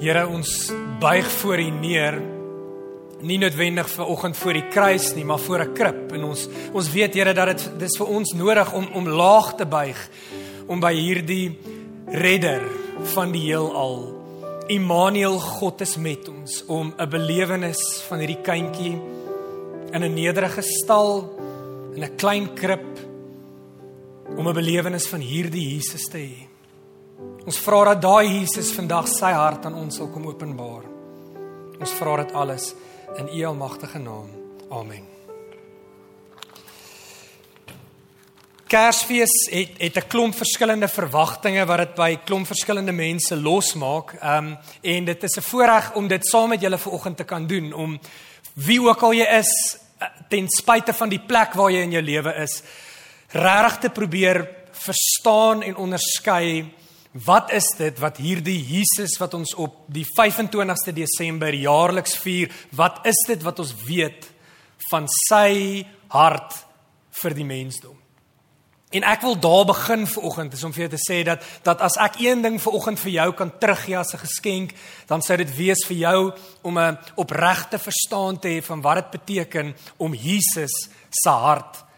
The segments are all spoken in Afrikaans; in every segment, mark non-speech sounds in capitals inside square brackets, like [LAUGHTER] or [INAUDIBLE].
Here ons buig voor U neer nie noodwendig vir oggend voor die kruis nie, maar voor 'n krib en ons ons weet Here dat dit dis vir ons nodig om om laag te buig om by hierdie redder van die heelal Immanuel God is met ons om 'n belewenis van hierdie kindjie in 'n nederige stal in 'n klein krib om 'n belewenis van hierdie Jesus te hê. Ons vra dat daai Jesus vandag sy hart aan ons sal kom openbaar. Ons vra dit alles in U almagtige naam. Amen. Kersfees het het 'n klomp verskillende verwagtinge wat dit by klomp verskillende mense losmaak. Ehm um, en dit is 'n voorreg om dit saam met julle vanoggend te kan doen om wie ook al jy is ten spyte van die plek waar jy in jou lewe is, regtig te probeer verstaan en onderskei Wat is dit wat hierdie Jesus wat ons op die 25ste Desember jaarliks vier, wat is dit wat ons weet van sy hart vir die mensdom? En ek wil daar begin vir oggend is om vir jou te sê dat dat as ek een ding vir oggend vir jou kan teruggee as 'n geskenk, dan sou dit wees vir jou om 'n opregte verstaan te hê van wat dit beteken om Jesus se hart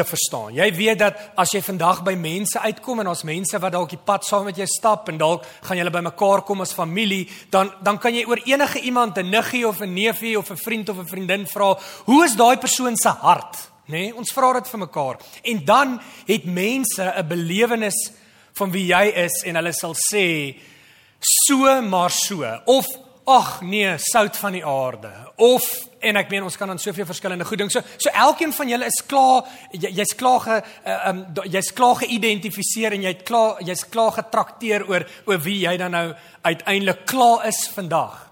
te verstaan. Jy weet dat as jy vandag by mense uitkom en ons mense wat dalk die pad saam met jou stap en dalk gaan julle bymekaar kom as familie, dan dan kan jy oor enige iemand, 'n niggie of 'n neefie of 'n vriend of 'n vriendin vra, "Hoe is daai persoon se hart?" Nê? Nee, ons vra dit vir mekaar. En dan het mense 'n belewenis van wie jy is en hulle sal sê, "So maar so." Of ag nee, sout van die aarde. Of en ek meen ons kan aan soveel verskillende goed dink. So so elkeen van julle is klaar jy's jy klaar ge uh, um, jy's klaar geïdentifiseer en jy't klaar jy's klaar getrakteer oor oor wie jy dan nou uiteindelik klaar is vandag.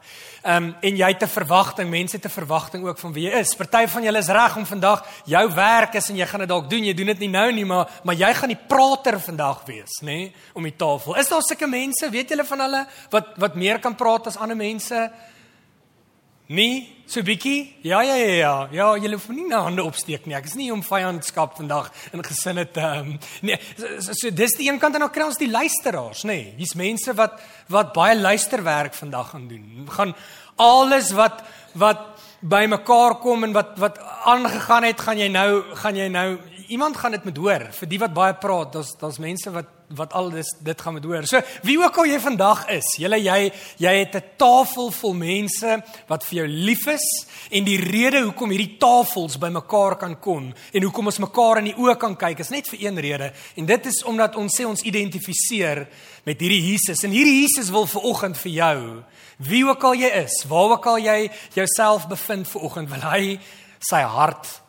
Ehm um, en jy het 'n verwagting, mense het 'n verwagting ook van wie jy is. Party van julle is reg om vandag jou werk is en jy gaan dit dalk doen. Jy doen dit nie nou nie, maar maar jy gaan die prater vandag wees, nê, nee, om die tafel. Is daar sulke mense, weet julle van hulle wat wat meer kan praat as ander mense? Nee, so bietjie? Ja, ja, ja, ja. Ja, jy hoef nie na hande opsteek nie. Ek is nie om vyandskap vandag in gesinne te um, nee, so, so, so dis die een kant en dan kry ons die luisteraars, nê. Nee. Hier's mense wat wat baie luisterwerk vandag gaan doen. Gaan alles wat wat bymekaar kom en wat wat aangegaan het, gaan jy nou gaan jy nou iemand gaan dit moet hoor. Vir die wat baie praat, daar's daar's mense wat wat al dis dit gaan moet hoor. So wie ook al jy vandag is, julle jy jy het 'n tafel vol mense wat vir jou lief is en die rede hoekom hierdie tafels bymekaar kan kom en hoekom ons mekaar in die oë kan kyk is net vir een rede en dit is omdat ons sê ons identifiseer met hierdie Jesus en hierdie Jesus wil vir oggend vir jou wie ook al jy is, waar ook al jy jouself bevind vir oggend wil hy sy hart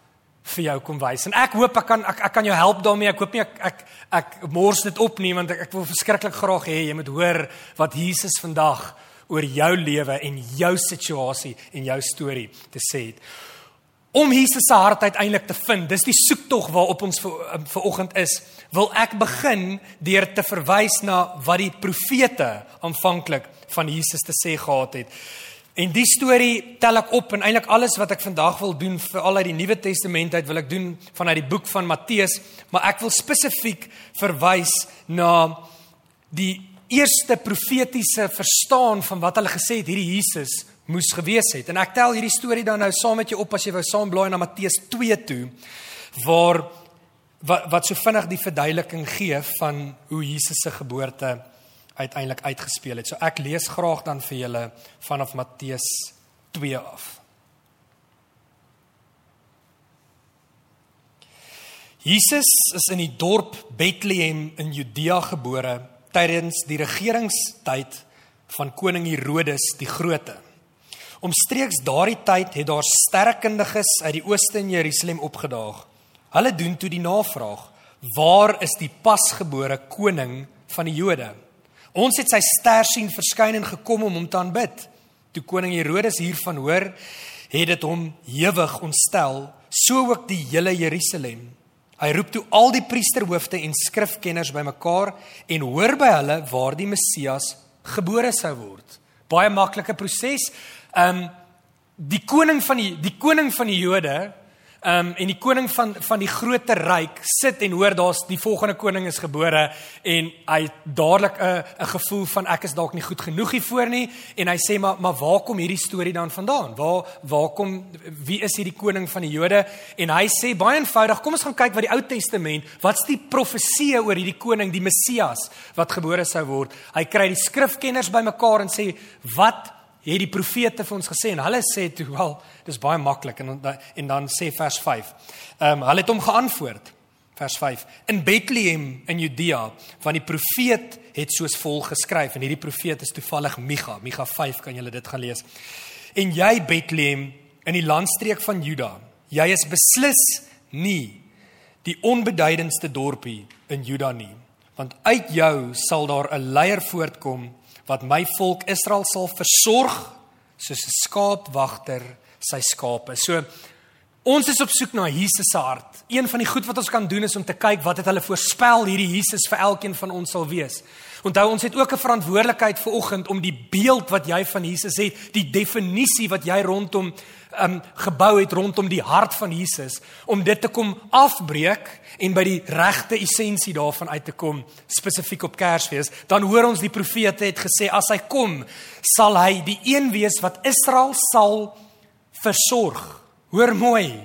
vir jou kom wys. En ek hoop ek kan ek, ek kan jou help daarmee. Ek hoop nie ek ek ek mors dit op nie want ek, ek wil verskriklik graag hê jy moet hoor wat Jesus vandag oor jou lewe en jou situasie en jou storie te sê het. Om Jesus se hart uiteindelik te vind, dis die soektog waarop ons vir um, vanoggend is. Wil ek begin deur te verwys na wat die profete aanvanklik van Jesus te sê gehad het. En die storie tel ek op en eintlik alles wat ek vandag wil doen vir al uit die Nuwe Testament uit wil ek doen vanuit die boek van Matteus, maar ek wil spesifiek verwys na die eerste profetiese verstaan van wat hulle gesê het hierdie Jesus moes gewees het. En ek tel hierdie storie dan nou saam met jou op as jy wou saam blaai na Matteus 2 toe waar wat wat so vinnig die verduideliking gee van hoe Jesus se geboorte uiteindelik uitgespeel het. So ek lees graag dan vir julle vanaf Matteus 2 af. Jesus is in die dorp Bethlehem in Judea gebore tydens die regeringstyd van koning Herodes die Grote. Omstreeks daardie tyd het daar sterrekundiges uit die ooste in Jerusalem opgedaag. Hulle doen toe die navraag: "Waar is die pasgebore koning van die Jode?" Ons het sy ster sien verskyn en gekom om hom te aanbid. Toe koning Herodes hiervan hoor, het dit hom hewig ontstel, so ook die hele Jerusalem. Hy roep toe al die priesterhoofde en skrifkenners bymekaar en hoor by hulle waar die Messias gebore sou word. Baie maklike proses. Um die koning van die die koning van die Jode Ehm um, en die koning van van die groter ryk sit en hoor daar's die volgende koning is gebore en hy dadelik 'n 'n gevoel van ek is dalk nie goed genoeg hiervoor nie en hy sê maar maar waar kom hierdie storie dan vandaan? Waar waar kom wie is hierdie koning van die Jode? En hy sê baie eenvoudig, kom ons gaan kyk wat die Ou Testament, wat's die profeseë oor hierdie koning, die Messias wat gebore sou word. Hy kry die skrifkenners bymekaar en sê wat het die profete vir ons gesê en hulle sê toe wel dis baie maklik. En en dan sê vers 5. Ehm um, hulle het hom geantwoord vers 5 in Bethlehem in Judea van die profeet het soos volg geskryf. En hierdie profeet is toevallig Micha. Micha 5 kan julle dit gaan lees. En jy Bethlehem in die landstreek van Juda jy is beslis nie die onbeduidendste dorpie in Juda nie want uit jou sal daar 'n leier voortkom wat my volk Israel sal versorg soos 'n skaapwagter sy skape. So ons is op soek na Jesus se hart. Een van die goed wat ons kan doen is om te kyk wat het hulle voorspel hierdie Jesus vir elkeen van ons sal wees. Onthou ons het ook 'n verantwoordelikheid vir oggend om die beeld wat jy van Jesus het, die definisie wat jy rondom um gebou het rondom die hart van Jesus om dit te kom afbreek en by die regte essensie daarvan uit te kom spesifiek op Kersfees dan hoor ons die profete het gesê as hy kom sal hy die een wees wat Israel sal versorg. Hoor mooi.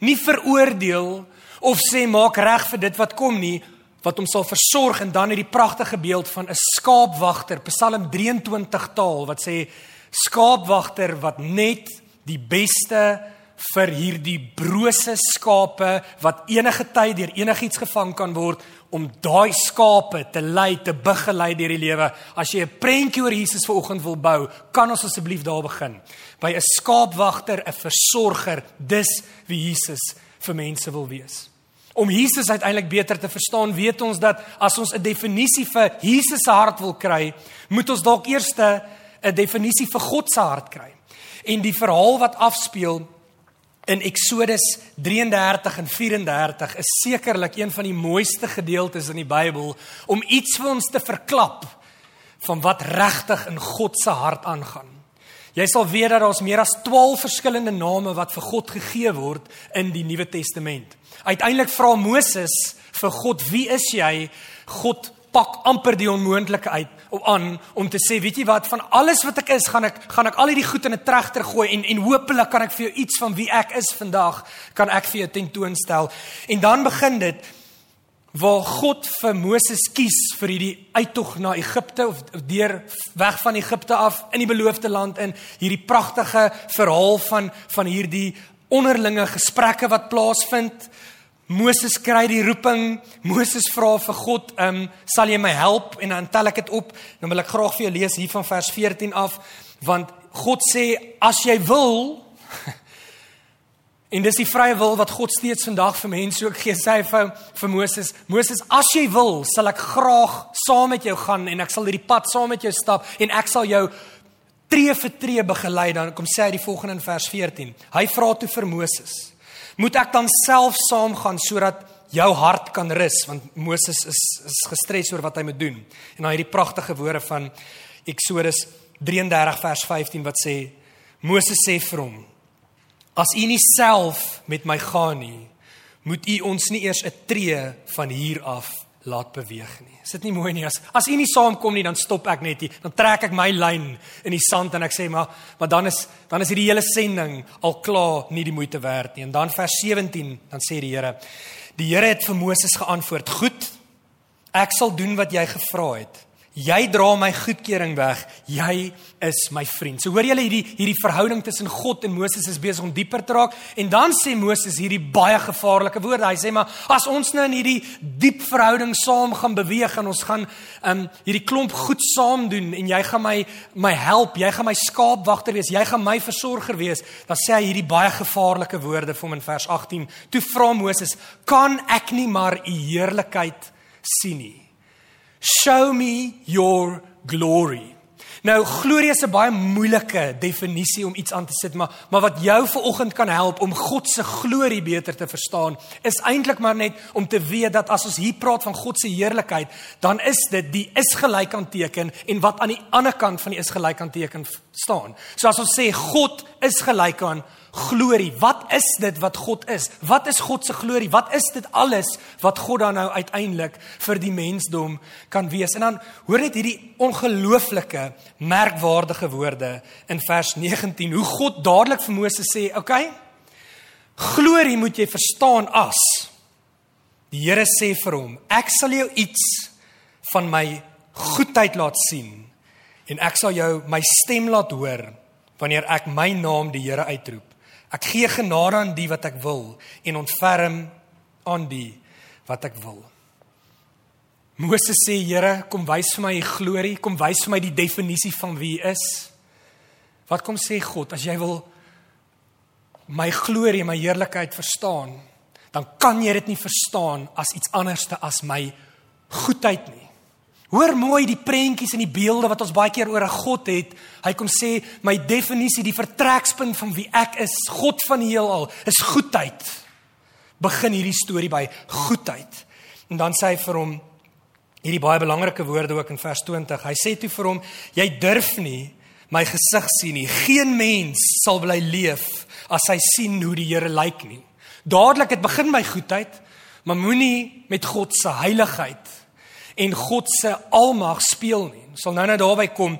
Nie veroordeel of sê maak reg vir dit wat kom nie wat hom sal versorg. En dan hierdie pragtige beeld van 'n skaapwagter Psalm 23 taal wat sê skaapwagter wat net die beste vir hierdie brose skape wat enige tyd deur enigiets gevang kan word om daai skape te lei te begelei deur die lewe. As jy 'n prentjie oor Jesus vanoggend wil bou, kan ons asseblief daar begin. By 'n skaapwagter, 'n versorger, dis wie Jesus vir mense wil wees. Om Jesus uiteindelik beter te verstaan, weet ons dat as ons 'n definisie vir Jesus se hart wil kry, moet ons dalk eers 'n definisie vir God se hart kry. En die verhaal wat afspeel in Eksodus 33 en 34 is sekerlik een van die mooiste gedeeltes in die Bybel om iets vir ons te verklap van wat regtig in God se hart aangaan. Jy sal weet dat daar's meer as 12 verskillende name wat vir God gegee word in die Nuwe Testament. Uiteindelik vra Moses vir God, "Wie is jy?" God pak amper die onmoontlike uit aan om te sê, weet jy wat, van alles wat ek is, gaan ek gaan ek al hierdie goed in 'n trechter gooi en en hopelik kan ek vir jou iets van wie ek is vandag kan ek vir jou tentoonstel. En dan begin dit waar God vir Moses kies vir hierdie uittog na Egipte of deur weg van Egipte af in die beloofde land in hierdie pragtige verhaal van van hierdie onderlinge gesprekke wat plaasvind Moses kry die roeping. Moses vra vir God, "Ehm, um, sal jy my help?" En dan tel ek dit op. Dan wil ek graag vir jou lees hier van vers 14 af, want God sê, "As jy wil" [LAUGHS] En dis die vrye wil wat God steeds vandag vir mense ook gee. Sê hy vir, vir Moses, "Moses, as jy wil, sal ek graag saam met jou gaan en ek sal hierdie pad saam met jou stap en ek sal jou tree vir tree begelei." Dan kom sê hy die volgende in vers 14. Hy vra toe vir Moses, moet ek dan self saamgaan sodat jou hart kan rus want Moses is is gestres oor wat hy moet doen. En dan hierdie pragtige woorde van Eksodus 33 vers 15 wat sê Moses sê vir hom As u nie self met my gaan nie, moet u ons nie eers 'n tree van hier af laat beweeg nie. Is dit nie mooi nie as as u nie saamkom nie dan stop ek net hier. Dan trek ek my lyn in die sand en ek sê maar maar dan is dan is hierdie hele sending al klaar nie die moeite werd nie. En dan vers 17 dan sê die Here Die Here het vir Moses geantwoord: "Goed. Ek sal doen wat jy gevra het." Jy dra my goedkeuring weg. Jy is my vriend. So hoor julle hierdie hierdie verhouding tussen God en Moses is besig om dieper te raak en dan sê Moses hierdie baie gevaarlike woorde. Hy sê maar as ons nou in hierdie diep verhouding saam gaan beweeg en ons gaan um hierdie klomp goed saam doen en jy gaan my my help, jy gaan my skaapwagter wees, jy gaan my versorger wees, dan sê hy hierdie baie gevaarlike woorde vir hom in vers 18. Toe vra Moses: "Kan ek nie maar u heerlikheid sien nie?" Show me your glory. Nou glorie is 'n baie moeilike definisie om iets aan te sit, maar maar wat jou vanoggend kan help om God se glorie beter te verstaan, is eintlik maar net om te weet dat as ons hier praat van God se heerlikheid, dan is dit die is gelyk aan teken en wat aan die ander kant van die is gelyk aan teken staan. So as ons sê God is gelyk aan glorie. Wat is dit wat God is? Wat is God se glorie? Wat is dit alles wat God dan nou uiteindelik vir die mensdom kan wees? En dan hoor net hierdie ongelooflike merkwaardige woorde in vers 19 hoe God dadelik vir Moses sê, "Oké, okay, glorie moet jy verstaan as die Here sê vir hom, ek sal jou iets van my goedheid laat sien en ek sal jou my stem laat hoor wanneer ek my naam die Here uitroep. Ek gee genade aan die wat ek wil en ontferm aan die wat ek wil. Moses sê Here, kom wys vir my u glorie, kom wys vir my die definisie van wie u is. Wat kom sê God, as jy wil my glorie my heerlikheid verstaan, dan kan jy dit nie verstaan as iets anderste as my goedheid nie. Hoor mooi die prentjies en die beelde wat ons baie keer oor 'n God het. Hy kom sê my definisie, die vertrekspunt van wie ek is, God van die heelal, is goedheid. Begin hierdie storie by goedheid. En dan sê hy vir hom hierdie baie belangrike woorde ook in vers 20. Hy sê toe vir hom: "Jy durf nie my gesig sien nie. Geen mens sal bly leef as hy sien hoe die Here lyk nie." Dadelik het begin my goedheid, maar moenie met God se heiligheid en God se almag speel nie. Ons sal nou net daarby kom.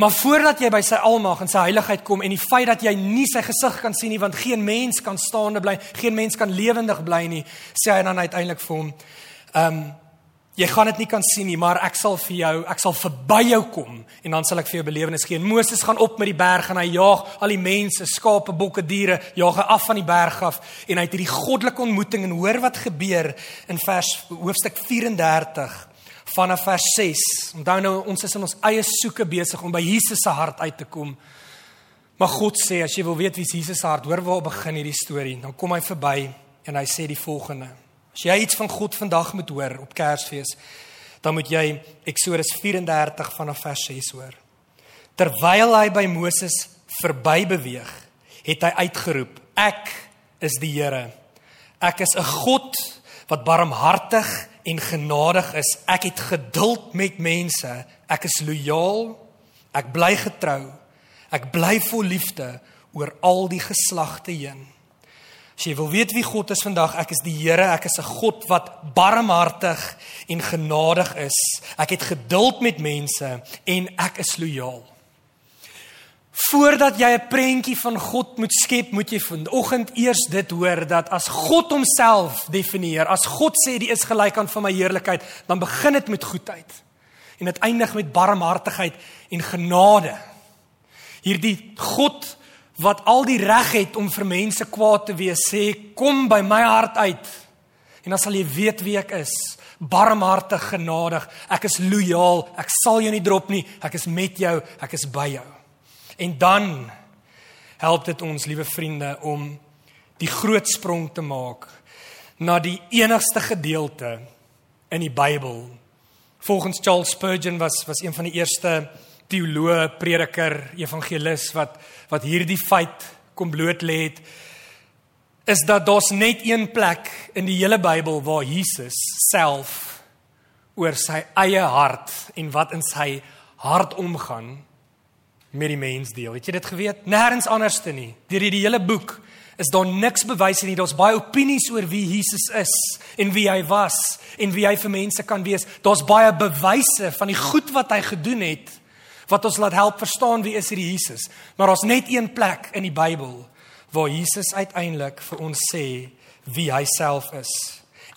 Maar voordat jy by sy almag en sy heiligheid kom en die feit dat jy nie sy gesig kan sien nie want geen mens kan staande bly, geen mens kan lewendig bly nie, sê hy dan uiteindelik vir hom, ehm um, jy gaan dit nie kan sien nie, maar ek sal vir jou, ek sal verby jou kom en dan sal ek vir jou belewenis gee. En Moses gaan op met die berg en hy jaag al die mense, skape, bokke, diere, jaag hy af van die berg af en hy het hierdie goddelike ontmoeting en hoor wat gebeur in vers hoofstuk 34 vanaf vers 6. Onthou nou ons is in ons eie soeke besig om by Jesus se hart uit te kom. Maar God sê as jy wil weet wie Jesus se hart, hoor waar begin hierdie storie. Dan kom hy verby en hy sê die volgende. As jy iets van God vandag moet hoor op Kersfees, dan moet jy Eksodus 34 vanaf vers 6 hoor. Terwyl hy by Moses verby beweeg, het hy uitgeroep: Ek is die Here. Ek is 'n God wat barmhartig en genadig is. Ek het geduld met mense. Ek is lojaal. Ek bly getrou. Ek bly vol liefde oor al die geslagte heen. As jy wil weet wie God is vandag, ek is die Here. Ek is 'n God wat barmhartig en genadig is. Ek het geduld met mense en ek is lojaal. Voordat jy 'n prentjie van God moet skep, moet jy vanoggend eers dit hoor dat as God homself definieer, as God sê die is gelyk aan van my heerlikheid, dan begin dit met goedheid en dit eindig met barmhartigheid en genade. Hierdie God wat al die reg het om vir mense kwaad te wees, sê kom by my hart uit en dan sal jy weet wie ek is. Barmhartig, genadig. Ek is lojaal. Ek sal jou nie drop nie. Ek is met jou. Ek is by jou. En dan help dit ons, liewe vriende, om die groot sprong te maak na die enigste gedeelte in die Bybel. Volgens Charles Spurgeon was was een van die eerste teoloë, prediker, evangelis wat wat hierdie feit kom bloot lê het is dat daar's net een plek in die hele Bybel waar Jesus self oor sy eie hart en wat in sy hart omgaan met die mens deel. Het jy dit geweet? Nêrens anderste nie. Deur die hele boek is daar niks bewys nie. Daar's baie opinies oor wie Jesus is en wie hy was en wie hy vir mense kan wees. Daar's baie bewyse van die goed wat hy gedoen het wat ons laat help verstaan wie is hierdie Jesus. Maar daar's net een plek in die Bybel waar Jesus uiteindelik vir ons sê wie hy self is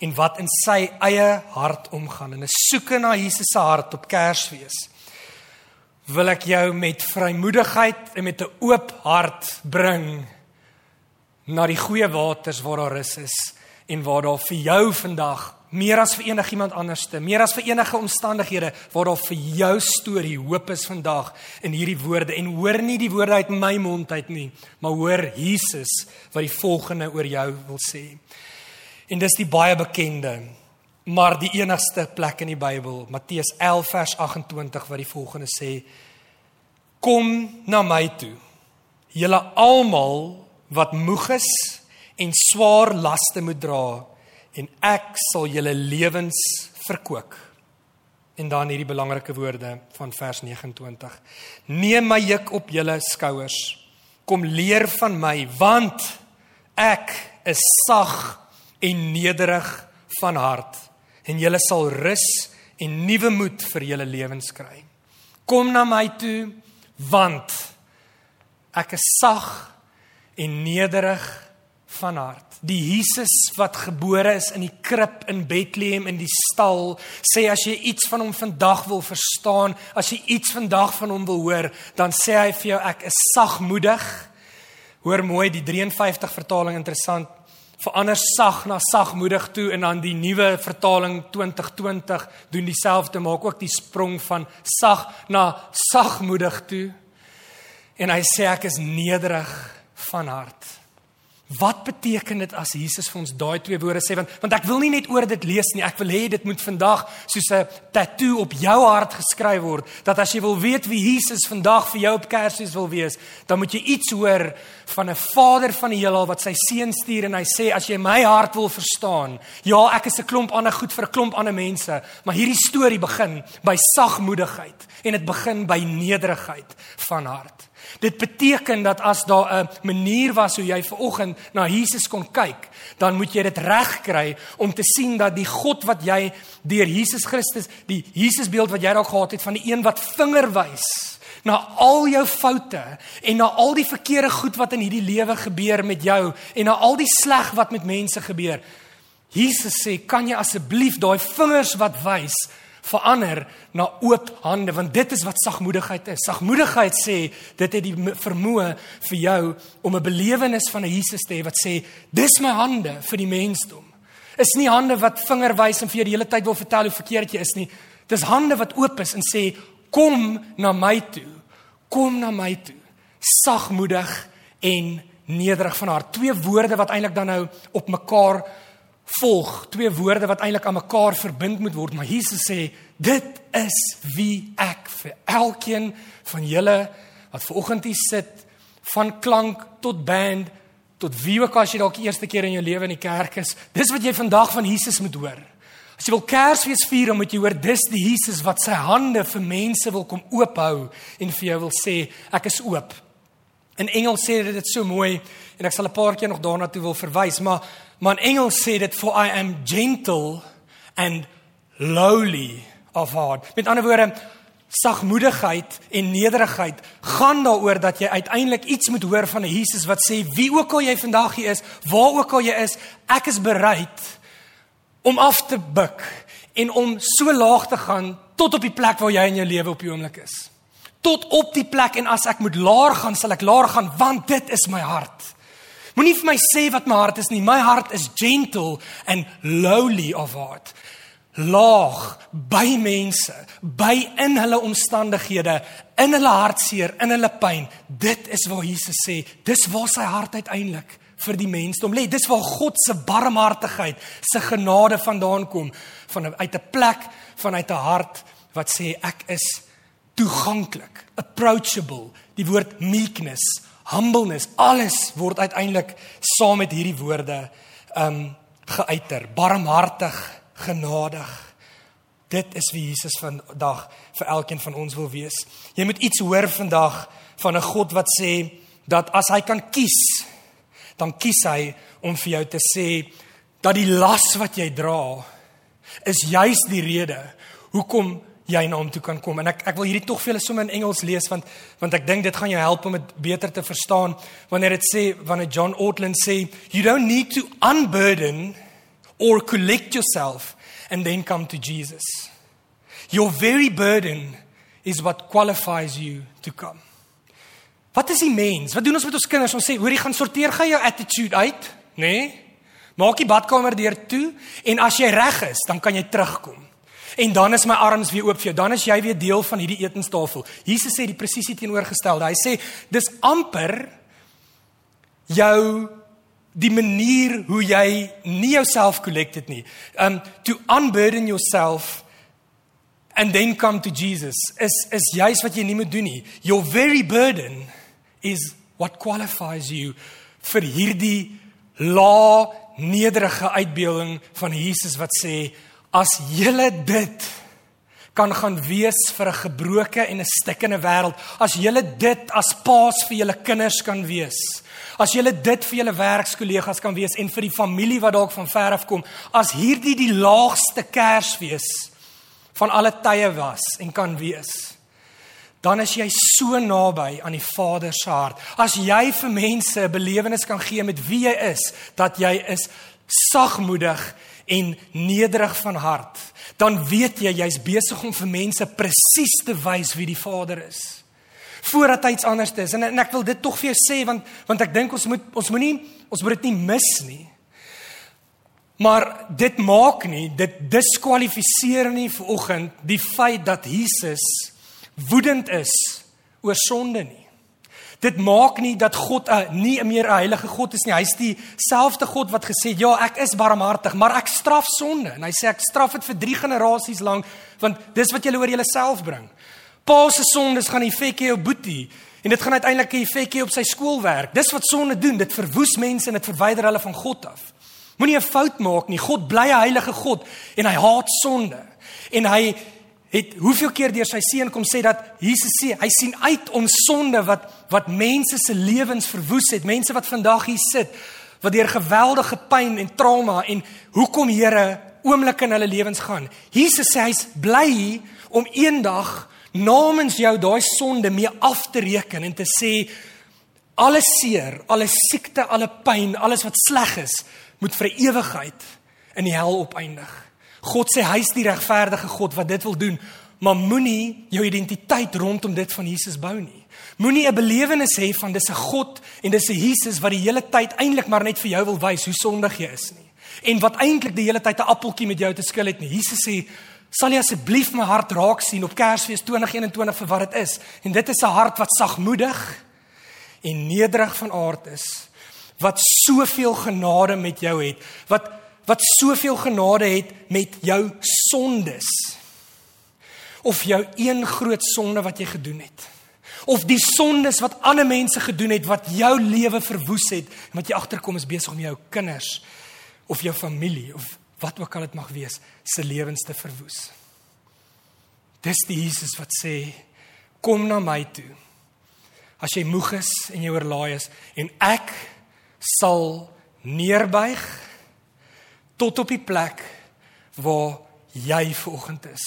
en wat in sy eie hart omgaan. En 'n soeke na Jesus se hart op Kersfees wil ek jou met vrymoedigheid en met 'n oop hart bring na die goeie waters waar daar rus is en waar daar vir jou vandag meer as vir enigiemand anderste, meer as vir enige omstandighede waar daar vir jou storie hoop is vandag in hierdie woorde en hoor nie die woorde uit my mond uit nie, maar hoor Jesus wat die volgende oor jou wil sê. En dis die baie bekende maar die enigste plek in die Bybel, Matteus 11 vers 28 wat die volgende sê: Kom na my toe, julle almal wat moeg is en swaar laste moet dra, en ek sal julle lewens verkoop. En dan hierdie belangrike woorde van vers 29: Neem my juk op julle skouers. Kom leer van my, want ek is sag en nederig van hart en julle sal rus en nuwe moed vir julle lewens kry. Kom na my toe, want ek is sag en nederig van hart die Jesus wat gebore is in die krib in Bethlehem in die stal sê as jy iets van hom vandag wil verstaan, as jy iets vandag van hom wil hoor, dan sê hy vir jou ek is sagmoedig. Hoor mooi die 53 vertaling interessant. Verander sag na sagmoedig toe en dan die nuwe vertaling 2020 doen dieselfde maak ook die sprong van sag na sagmoedig toe. En hy sê ek is nederig van hart. Wat beteken dit as Jesus vir ons daai twee woorde sê? Want want ek wil nie net oor dit lees nie. Ek wil hê dit moet vandag soos 'n tatoe op jou hart geskryf word. Dat as jy wil weet wie Jesus vandag vir jou op Kersfees wil wees dan moet jy iets hoor van 'n Vader van die heelal wat sy seun stuur en hy sê as jy my hart wil verstaan ja ek is 'n klomp ander goed vir 'n klomp ander mense maar hierdie storie begin by sagmoedigheid en dit begin by nederigheid van hart Dit beteken dat as daar 'n manier was hoe jy ver oggend na Jesus kon kyk, dan moet jy dit regkry om te sien dat die God wat jy deur Jesus Christus, die Jesusbeeld wat jy dalk gehad het van die een wat vinger wys na al jou foute en na al die verkeerde goed wat in hierdie lewe gebeur met jou en na al die sleg wat met mense gebeur. Jesus sê, "Kan jy asseblief daai vingers wat wys verander na oop hande want dit is wat sagmoedigheid is. Sagmoedigheid sê dit het die vermoë vir jou om 'n belewenis van 'n Jesus te hê wat sê dis my hande vir die mensdom. Is nie hande wat vinger wys en vir jou die hele tyd wil vertel hoe verkeerd jy is nie. Dis hande wat oop is en sê kom na my toe. Kom na my toe. Sagmoedig en nederig van hart. Twee woorde wat eintlik dan nou op mekaar volg twee woorde wat eintlik aan mekaar verbind moet word maar Jesus sê dit is wie ek vir elkeen van julle wat ver oggend hier sit van klank tot band tot wie ook as jy dalk die eerste keer in jou lewe in die kerk is dis wat jy vandag van Jesus moet hoor. As jy wil Kersfees vier dan moet jy hoor dis die Jesus wat sy hande vir mense wil kom oophou en vir jou wil sê ek is oop. In Engels sê dit dit so mooi en ek sal 'n paar keer nog daarna toe wil verwys maar Maar in Engels sê dit for I am gentle and lowly of heart. Met ander woorde, sagmoedigheid en nederigheid gaan daaroor dat jy uiteindelik iets moet hoor van Jesus wat sê wie ook al jy vandag hier is, waar ook al jy is, ek is bereid om af te buig en om so laag te gaan tot op die plek waar jy in jou lewe op die oomblik is. Tot op die plek en as ek moet laer gaan, sal ek laer gaan want dit is my hart. Moenie vir my sê wat my hart is nie. My hart is gentle and lowly of heart. Laag by mense, by in hulle omstandighede, in hulle hartseer, in hulle pyn. Dit is waar Jesus sê, dis waar sy hart uiteindelik vir die mensdom lê. Dis waar God se barmhartigheid, se genade vandaan kom, van uit 'n plek vanuit 'n hart wat sê ek is toeganklik, approachable. Die woord meekness humbleness, alles word uiteindelik saam met hierdie woorde um geuiter. Barmhartig, genadig. Dit is wie Jesus vandag vir elkeen van ons wil wees. Jy moet iets hoor vandag van 'n God wat sê dat as hy kan kies, dan kies hy om vir jou te sê dat die las wat jy dra is juis die rede hoekom jy na hom toe kan kom. En ek ek wil hierdie tog vir julle sommer in Engels lees want want ek dink dit gaan jou help om dit beter te verstaan wanneer dit sê wanneer John Ortland sê you don't need to unburden or collect yourself and then come to Jesus. Your very burden is what qualifies you to come. Wat is die mens? Wat doen ons met ons kinders? Ons sê, "Hoerie, gaan sorteer gou jou attitude uit, nê? Nee? Maak die badkamer deur toe en as jy reg is, dan kan jy terugkom." En dan is my arms weer oop vir jou. Dan is jy weer deel van hierdie etenstafel. Jesus sê die presisie teenoorgestelde. Hy sê dis amper jou die manier hoe jy nie jouself collected nie. Um to unburden yourself and then come to Jesus. Is is juis wat jy nie moet doen nie. Your very burden is what qualifies you vir hierdie la nederige uitbeelding van Jesus wat sê as julle dit kan gaan wees vir 'n gebroke en 'n stikkende wêreld. As julle dit as paas vir julle kinders kan wees. As julle dit vir julle werkskollegas kan wees en vir die familie wat dalk van ver af kom, as hierdie die laagste Kersfees van alle tye was en kan wees. Dan is jy so naby aan die Vader se hart. As jy vir mense 'n belewenis kan gee met wie jy is, dat jy is sagmoedig en nederig van hart dan weet jy jy's besig om vir mense presies te wys wie die Vader is. Voordat hy iets anders is. En, en ek wil dit tog vir jou sê want want ek dink ons moet ons moenie ons moet dit nie mis nie. Maar dit maak nie, dit diskwalifiseer nie vir oggend die feit dat Jesus woedend is oor sonde nie. Dit maak nie dat God 'n uh, nie meer 'n heilige God is nie. Hy's dieselfde God wat gesê het, "Ja, ek is barmhartig, maar ek straf sonde." En hy sê ek straf dit vir 3 generasies lank, want dis wat julle oor julleself bring. Pa se sondes gaan effek hê op Boetie en dit gaan uiteindelik 'n effek hê op sy skoolwerk. Dis wat sonde doen. Dit verwoes mense en dit verwyder hulle van God af. Moenie 'n fout maak nie. God bly 'n heilige God en hy haat sonde. En hy het hoeveel keer deur sy seun kom sê dat Jesus sê hy sien uit om sonde wat wat mense se lewens verwoes het, mense wat vandag hier sit wat deur geweldige pyn en trauma en hoekom Here oomblik in hulle lewens gaan. Jesus sê hy's bly om eendag namens jou daai sonde mee af te reken en te sê alle seer, alle siekte, alle pyn, alles wat sleg is, moet vir ewigheid in die hel opeindig. God sê hy's die regverdige God wat dit wil doen, maar moenie jou identiteit rondom dit van Jesus bou nie. Moenie 'n belewenis hê van dis 'n God en dis 'n Jesus wat die hele tyd eintlik maar net vir jou wil wys hoe sondig jy is nie. En wat eintlik die hele tyd 'n appeltjie met jou te skil het nie. Jesus sê, "Sal jy asseblief my hart raak sien op Kersfees 2021 vir wat dit is?" En dit is 'n hart wat sagmoedig en nederig van aard is, wat soveel genade met jou het, wat wat soveel genade het met jou sondes. Of jou een groot sonde wat jy gedoen het. Of die sondes wat ander mense gedoen het wat jou lewe verwoes het en wat jy agterkom is besig om jou kinders of jou familie of wat ook al dit mag wees se lewens te verwoes. Dis die Jesus wat sê kom na my toe. As jy moeg is en jy oorlaai is en ek sal neerbuig tot op die plek waar jy vanoggend is.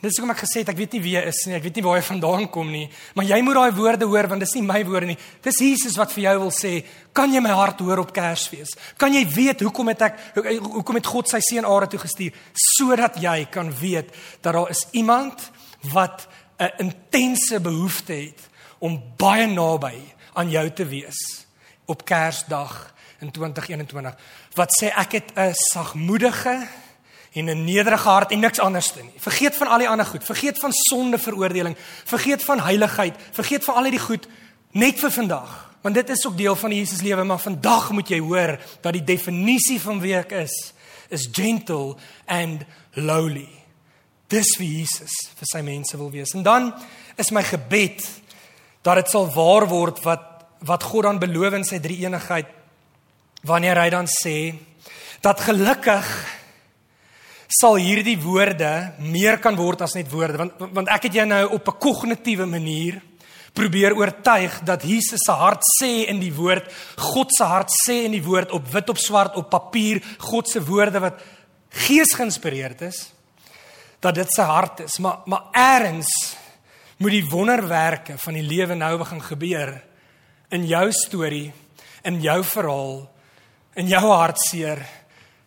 Dis hoekom ek gesê het ek weet nie wie jy is nie, ek weet nie waar jy vandaan kom nie, maar jy moet daai woorde hoor want dis nie my woorde nie. Dis Jesus wat vir jou wil sê, kan jy my hart hoor op Kersfees? Kan jy weet hoekom het ek hoekom het God sy seun Are toe gestuur sodat jy kan weet dat daar is iemand wat 'n intense behoefte het om baie naby aan jou te wees op Kersdag in 2021 wat sê ek het 'n sagmoedige en 'n nederige hart en niks anders te nie. Vergeet van al die ander goed, vergeet van sonde veroordeling, vergeet van heiligheid, vergeet van al hierdie goed net vir vandag. Want dit is ook deel van die Jesus lewe, maar vandag moet jy hoor dat die definisie van wie ek is is gentle and lowly. Dis wie Jesus vir sy mense wil wees. En dan is my gebed dat dit sal waar word wat wat God dan beloof in sy drie eenigheid wanneer hy dan sê dat gelukkig sal hierdie woorde meer kan word as net woorde want want ek het jou nou op 'n kognitiewe manier probeer oortuig dat Jesus se hart sê in die woord God se hart sê in die woord op wit op swart op papier God se woorde wat gees geïnspireerd is dat dit sy hart is. Maar maar eers moet die wonderwerke van die lewe nou begin gebeur in jou storie in jou verhaal in jou hartseer,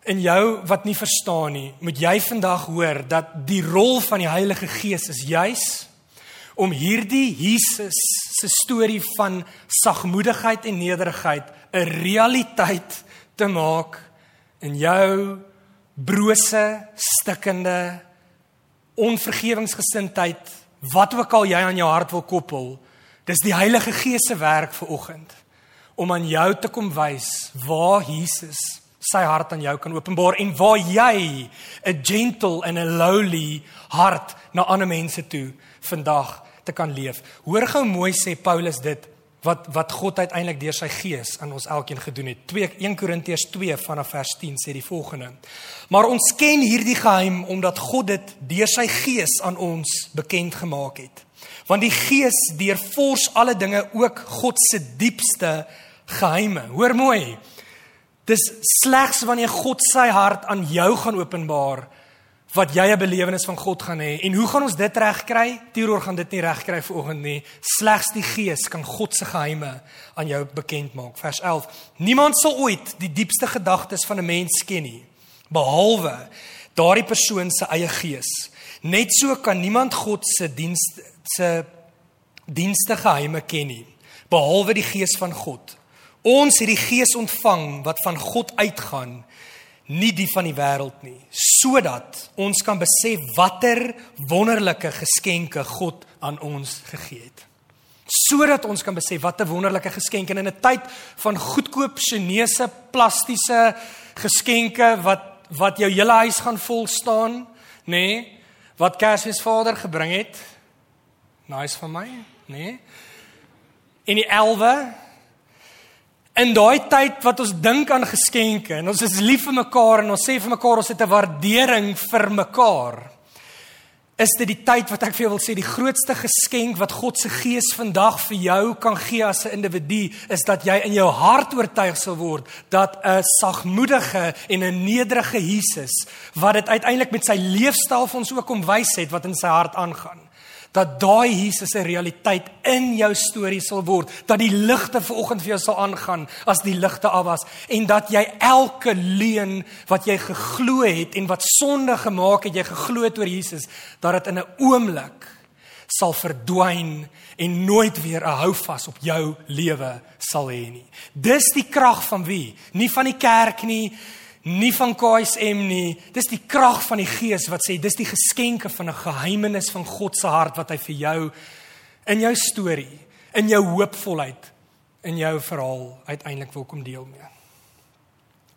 in jou wat nie verstaan nie, moet jy vandag hoor dat die rol van die Heilige Gees is juis om hierdie Jesus se storie van sagmoedigheid en nederigheid 'n realiteit te maak in jou brose, stikkende onvergewingsgesindheid, wat ook al jy aan jou hart wil koppel, dis die Heilige Gees se werk vir oggend om aan jou te kom wys waar Jesus sy hart aan jou kan openbaar en waar jy 'n gentle en 'n lowly hart na ander mense toe vandag te kan leef. Hoor gou mooi sê Paulus dit wat wat God uiteindelik deur sy gees aan ons elkeen gedoen het. 2 1 Korintiërs 2 vanaf vers 10 sê die volgende: Maar ons ken hierdie geheim omdat God dit deur sy gees aan ons bekend gemaak het. Want die gees deurvors alle dinge, ook God se diepste geheime. Hoor mooi. Dis slegs wanneer God sy hart aan jou gaan openbaar wat jy 'n belewenis van God gaan hê. En hoe gaan ons dit regkry? Teroor gaan dit nie regkry vanoggend nie. Slegs die Gees kan God se geheime aan jou bekend maak. Vers 11. Niemand sal ooit die diepste gedagtes van 'n mens ken nie, behalwe daardie persoon se eie gees. Net so kan niemand God se diens se dienste geheime ken nie, behalwe die Gees van God. Ons het die Gees ontvang wat van God uitgaan nie die van die wêreld nie, sodat ons kan besef watter wonderlike geskenke God aan ons gegee het. Sodat ons kan besef watter wonderlike geskenke in 'n tyd van goedkoop Chinese plastiese geskenke wat wat jou hele huis gaan vol staan, nê? Nee, wat Kersfees Vader gebring het. Nice van my, nê? Nee. En die 11 in daai tyd wat ons dink aan geskenke en ons is lief vir mekaar en ons sê vir mekaar ons het 'n waardering vir mekaar. Is dit die tyd wat ek vir jou wil sê die grootste geskenk wat God se Gees vandag vir jou kan gee as 'n individu is dat jy in jou hart oortuig sal word dat 'n sagmoedige en 'n nederige Jesus wat dit uiteindelik met sy leefstyl vir ons ook kom wys het wat in sy hart aangaan dat daai Jesus 'n realiteit in jou storie sal word, dat die ligte vanoggend vir jou sal aangaan as die ligte af was en dat jy elke leuen wat jy geglo het en wat sonde gemaak het, jy geglo het oor Jesus, dat dit in 'n oomblik sal verdwyn en nooit weer 'n houvas op jou lewe sal hê nie. Dis die krag van wie? Nie van die kerk nie, nie van KSM nie. Dis die krag van die Gees wat sê dis die geskenke van 'n geheimenis van God se hart wat hy vir jou in jou storie, in jou hoopvolheid, in jou verhaal uiteindelik wil kom deel mee.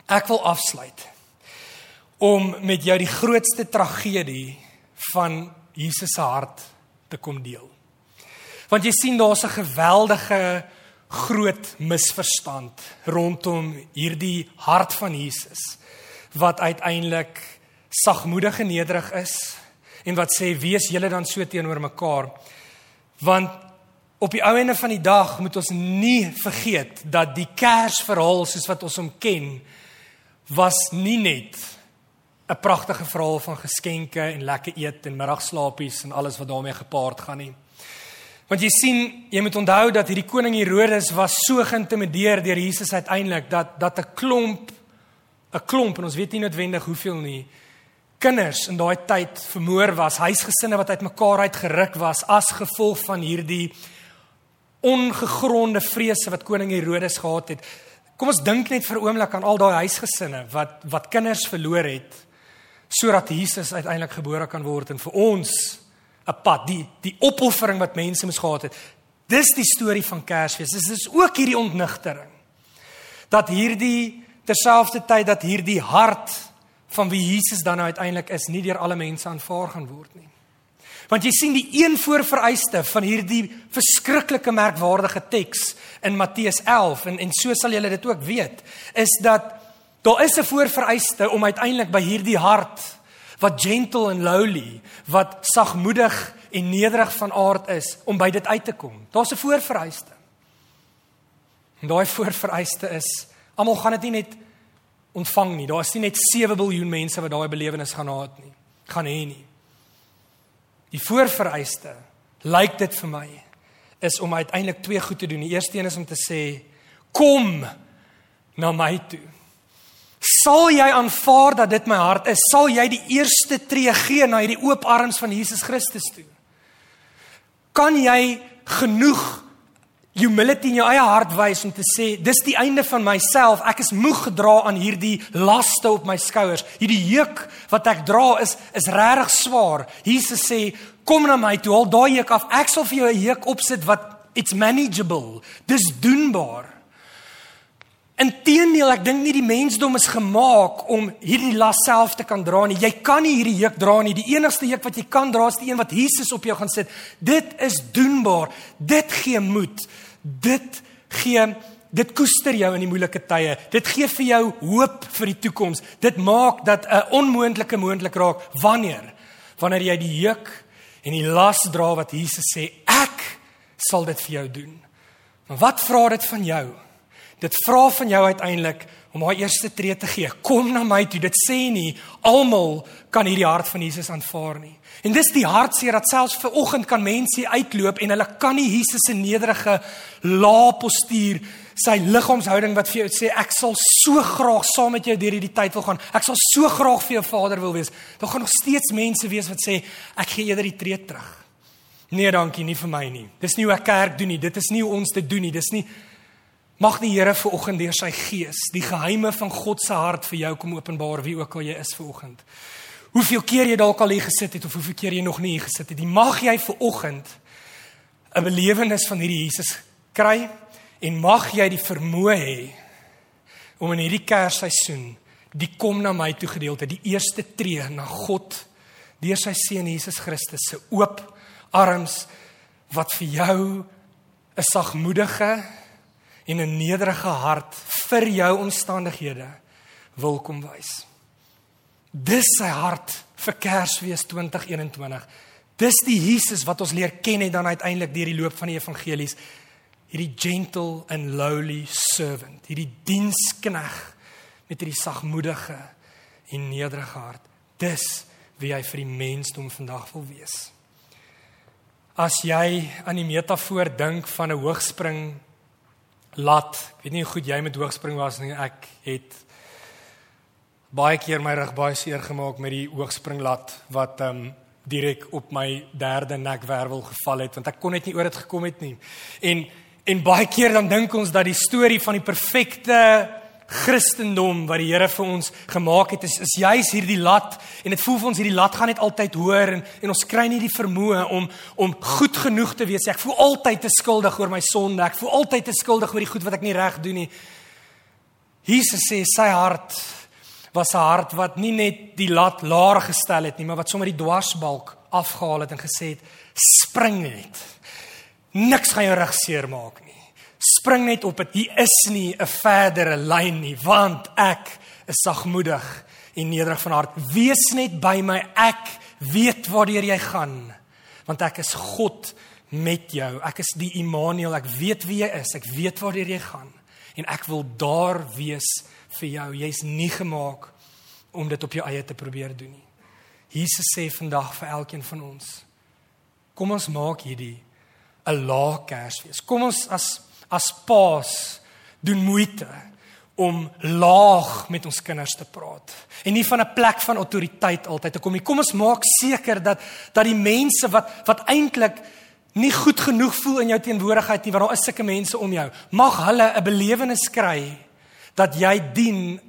Ek wil afsluit om met jou die grootste tragedie van Jesus se hart te kom deel. Want jy sien daar's 'n geweldige groot misverstand rondom hierdie hart van Jesus wat uiteindelik sagmoedig en nederig is en wat sê wees julle dan so teenoor mekaar want op die ou ende van die dag moet ons nie vergeet dat die Kersverhaal soos wat ons hom ken was nie net 'n pragtige verhaal van geskenke en lekker eet en middagslaapies en alles wat daarmee gepaard gaan nie Want jy sien, jy moet onthou dat hierdie koning Herodes was so geïntimideer deur Jesus uiteindelik dat dat 'n klomp 'n klomp en ons weet nie noodwendig hoeveel nie kinders in daai tyd vermoor was, huisgesinne wat uitmekaar uitgeruk was as gevolg van hierdie ongegronde vrese wat koning Herodes gehad het. Kom ons dink net vir 'n oomblik aan al daai huisgesinne wat wat kinders verloor het sodat Jesus uiteindelik gebore kan word en vir ons 'n pad, die die opoffering wat mense moes gehad het. Dis die storie van Kersfees. Dis is ook hierdie ontnigtering. Dat hierdie terselfdertyd dat hierdie hart van wie Jesus dan nou uiteindelik is, nie deur alle mense aanvaar gaan word nie. Want jy sien die een voorvereiste van hierdie verskriklike merkwaardige teks in Matteus 11 en en so sal julle dit ook weet, is dat daar is 'n voorvereiste om uiteindelik by hierdie hart wat gentle en lowly, wat sagmoedig en nederig van aard is om by dit uit te kom. Daar's 'n voorvereiste. En daai voorvereiste is almal gaan dit nie net ontvang nie. Daar's nie net 7 miljard mense wat daai belewenis gaan gehad nie. Gaan hê nie. Die voorvereiste lyk dit vir my is om uiteindelik twee goed te doen. Die eerste een is om te sê kom na my toe. Sal jy aanvaar dat dit my hart is? Sal jy die eerste tree gee na hierdie oop arms van Jesus Christus toe? Kan jy genoeg humility in jou eie hart wys om te sê dis die einde van myself. Ek is moeg gedra aan hierdie laste op my skouers. Hierdie juk wat ek dra is is regtig swaar. Jesus sê kom na my toe, haal daai juk af. Ek sal vir jou 'n juk opsit wat it's manageable. Dis doenbaar. Inteendeel, ek dink nie die mensdom is gemaak om hierdie las self te kan dra nie. Jy kan nie hierdie juk dra nie. Die enigste juk wat jy kan dra is die een wat Jesus op jou gaan sit. Dit is doenbaar. Dit gee moed. Dit gee dit koester jou in die moeilike tye. Dit gee vir jou hoop vir die toekoms. Dit maak dat 'n onmoontlike moontlik raak wanneer wanneer jy die juk en die las dra wat Jesus sê ek sal dit vir jou doen. Maar wat vra dit van jou? Dit vra van jou uiteindelik om haar eerste tree te gee. Kom na my toe. Dit sê nie almal kan hierdie hart van Jesus aanvaar nie. En dis die hartseer dat selfs ver oggend kan mense uitloop en hulle kan nie Jesus se nederige lae postuur, sy liggaamshouding wat vir jou sê ek sal so graag saam met jou deur hierdie tyd wil gaan. Ek sal so graag vir jou vader wil wees. Daar gaan nog steeds mense wees wat sê ek gee eerder die tree terug. Nee, dankie, nie vir my nie. Dis nie hoe ek kerk doen nie. Dit is nie hoe ons dit doen nie. Dis nie Mag die Here vir oggend deur sy gees die geheime van God se hart vir jou kom openbaar wie ook al jy is vir oggend. Hoeveel keer jy dalk al hier gesit het of hoeveel keer jy nog nie hier gesit het nie. Mag jy vir oggend 'n belewenis van hierdie Jesus kry en mag jy die vermoë hê om in hierdie Kersseisoen die kom na my toe gedeelte, die eerste tree na God deur sy seun Jesus Christus se oop arms wat vir jou 'n sagmoedige en 'n nederige hart vir jou omstandighede wil kom wys. Dis sy hart vir Kersfees 2021. Dis die Jesus wat ons leer ken het dan uiteindelik deur die loop van die evangelies. Hierdie gentle and lowly servant, hierdie dienskneg met hierdie sagmoedige en nederige hart. Dis wie hy vir die mensdom vandag wil wees. As jy aan die metafoor dink van 'n hoogspring lat. Ek weet nie hoe goed jy met hoogspring was nie. Ek het baie keer my rug baie seer gemaak met die hoogspringlat wat ehm um, direk op my derde nekwervel geval het want ek kon net nie oor dit gekom het nie. En en baie keer dan dink ons dat die storie van die perfekte Christendom wat die Here vir ons gemaak het is is juis hierdie lat en dit voel vir ons hierdie lat gaan net altyd hoër en en ons kry nie die vermoë om om goed genoeg te wees. Ek voel altyd te skuldig oor my sonde. Ek voel altyd te skuldig oor die goed wat ek nie reg doen nie. Jesus sê sy hart was 'n hart wat nie net die lat laer gestel het nie, maar wat sommer die dwarsbalk afgehaal het en gesê het spring net. Niks gaan jou reg seer maak nie spring net op dit. Hier is nie 'n verdere lyn nie, want ek is sagmoedig en nederig van hart. Wees net by my. Ek weet waartoe jy gaan, want ek is God met jou. Ek is die Immanuel. Ek weet wie jy is. Ek weet waartoe jy gaan en ek wil daar wees vir jou. Jy's nie gemaak om dit op jou eie te probeer doen nie. Jesus sê vandag vir elkeen van ons: Kom ons maak hierdie 'n lae Kersfees. Kom ons as as paas doen moeite om laag met ons kinders te praat en nie van 'n plek van autoriteit altyd te kom nie. Kom ons maak seker dat dat die mense wat wat eintlik nie goed genoeg voel in jou teenwoordigheid nie, want daar is sulke mense om jou, mag hulle 'n belewenis kry dat jy dien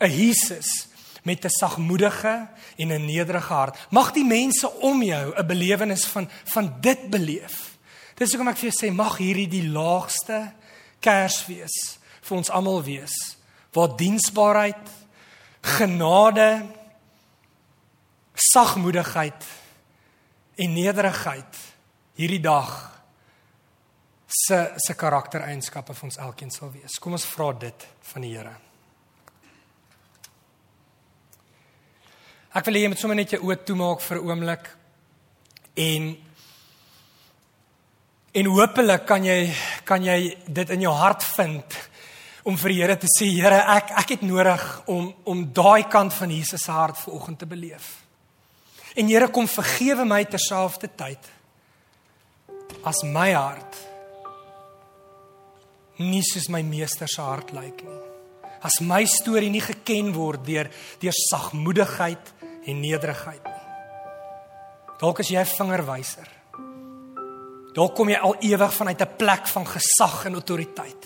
'n Jesus met 'n sagmoedige en 'n nederige hart. Mag die mense om jou 'n belewenis van van dit beleef. Dis hoekom ek vir jou sê mag hierdie die laagste Kersfees vir ons almal wees waar diensbaarheid, genade, sagmoedigheid en nederigheid hierdie dag se se karaktereienskappe vir ons elkeen sal wees. Kom ons vra dit van die Here. Ek wil hê jy moet sommer net jou oë toemaak vir 'n oomblik en En hopelik kan jy kan jy dit in jou hart vind om vir die Here te sê Here ek ek het nodig om om daai kant van Jesus se hart vanoggend te beleef. En Here kom vergewe my terselfdertyd as my hart nie soos my meester se hart lyk nie. As my storie nie geken word deur deur sagmoedigheid en nederigheid nie. Dalk is jy 'n vingerwyser. Dalk kom jy al ewig vanuit 'n plek van gesag en autoriteit.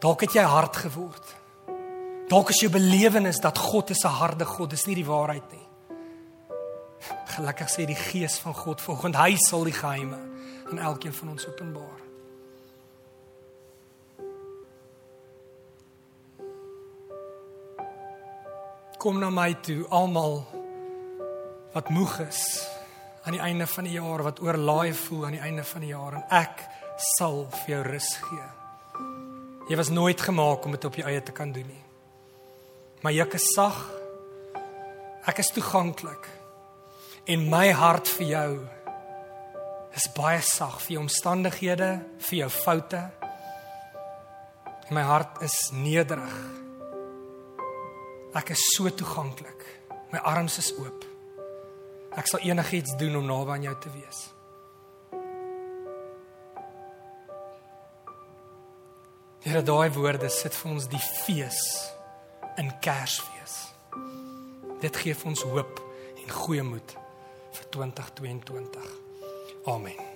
Dalk het jy hard geword. Dalk is jou belewenis dat God is 'n harde God, dis nie die waarheid nie. Gelukkig sê die Gees van God volgens hy sal die geheime aan elkeen van ons openbaar. Kom na my toe almal wat moeg is aan die einde van die jaar wat oorlaai voel aan die einde van die jaar en ek sal vir jou rus gee. Jy was nooit gemaak om dit op jou eie te kan doen nie. Maar ek is sag. Ek is toeganklik. En my hart vir jou is baie sag vir jou omstandighede, vir jou foute. En my hart is nederig. Ek is so toeganklik. My arms is oop. Ek sal enigiets doen om naby aan jou te wees. Here, daai woorde sit vir ons die fees in Kersfees. Dit gee vir ons hoop en goeie moed vir 2022. Amen.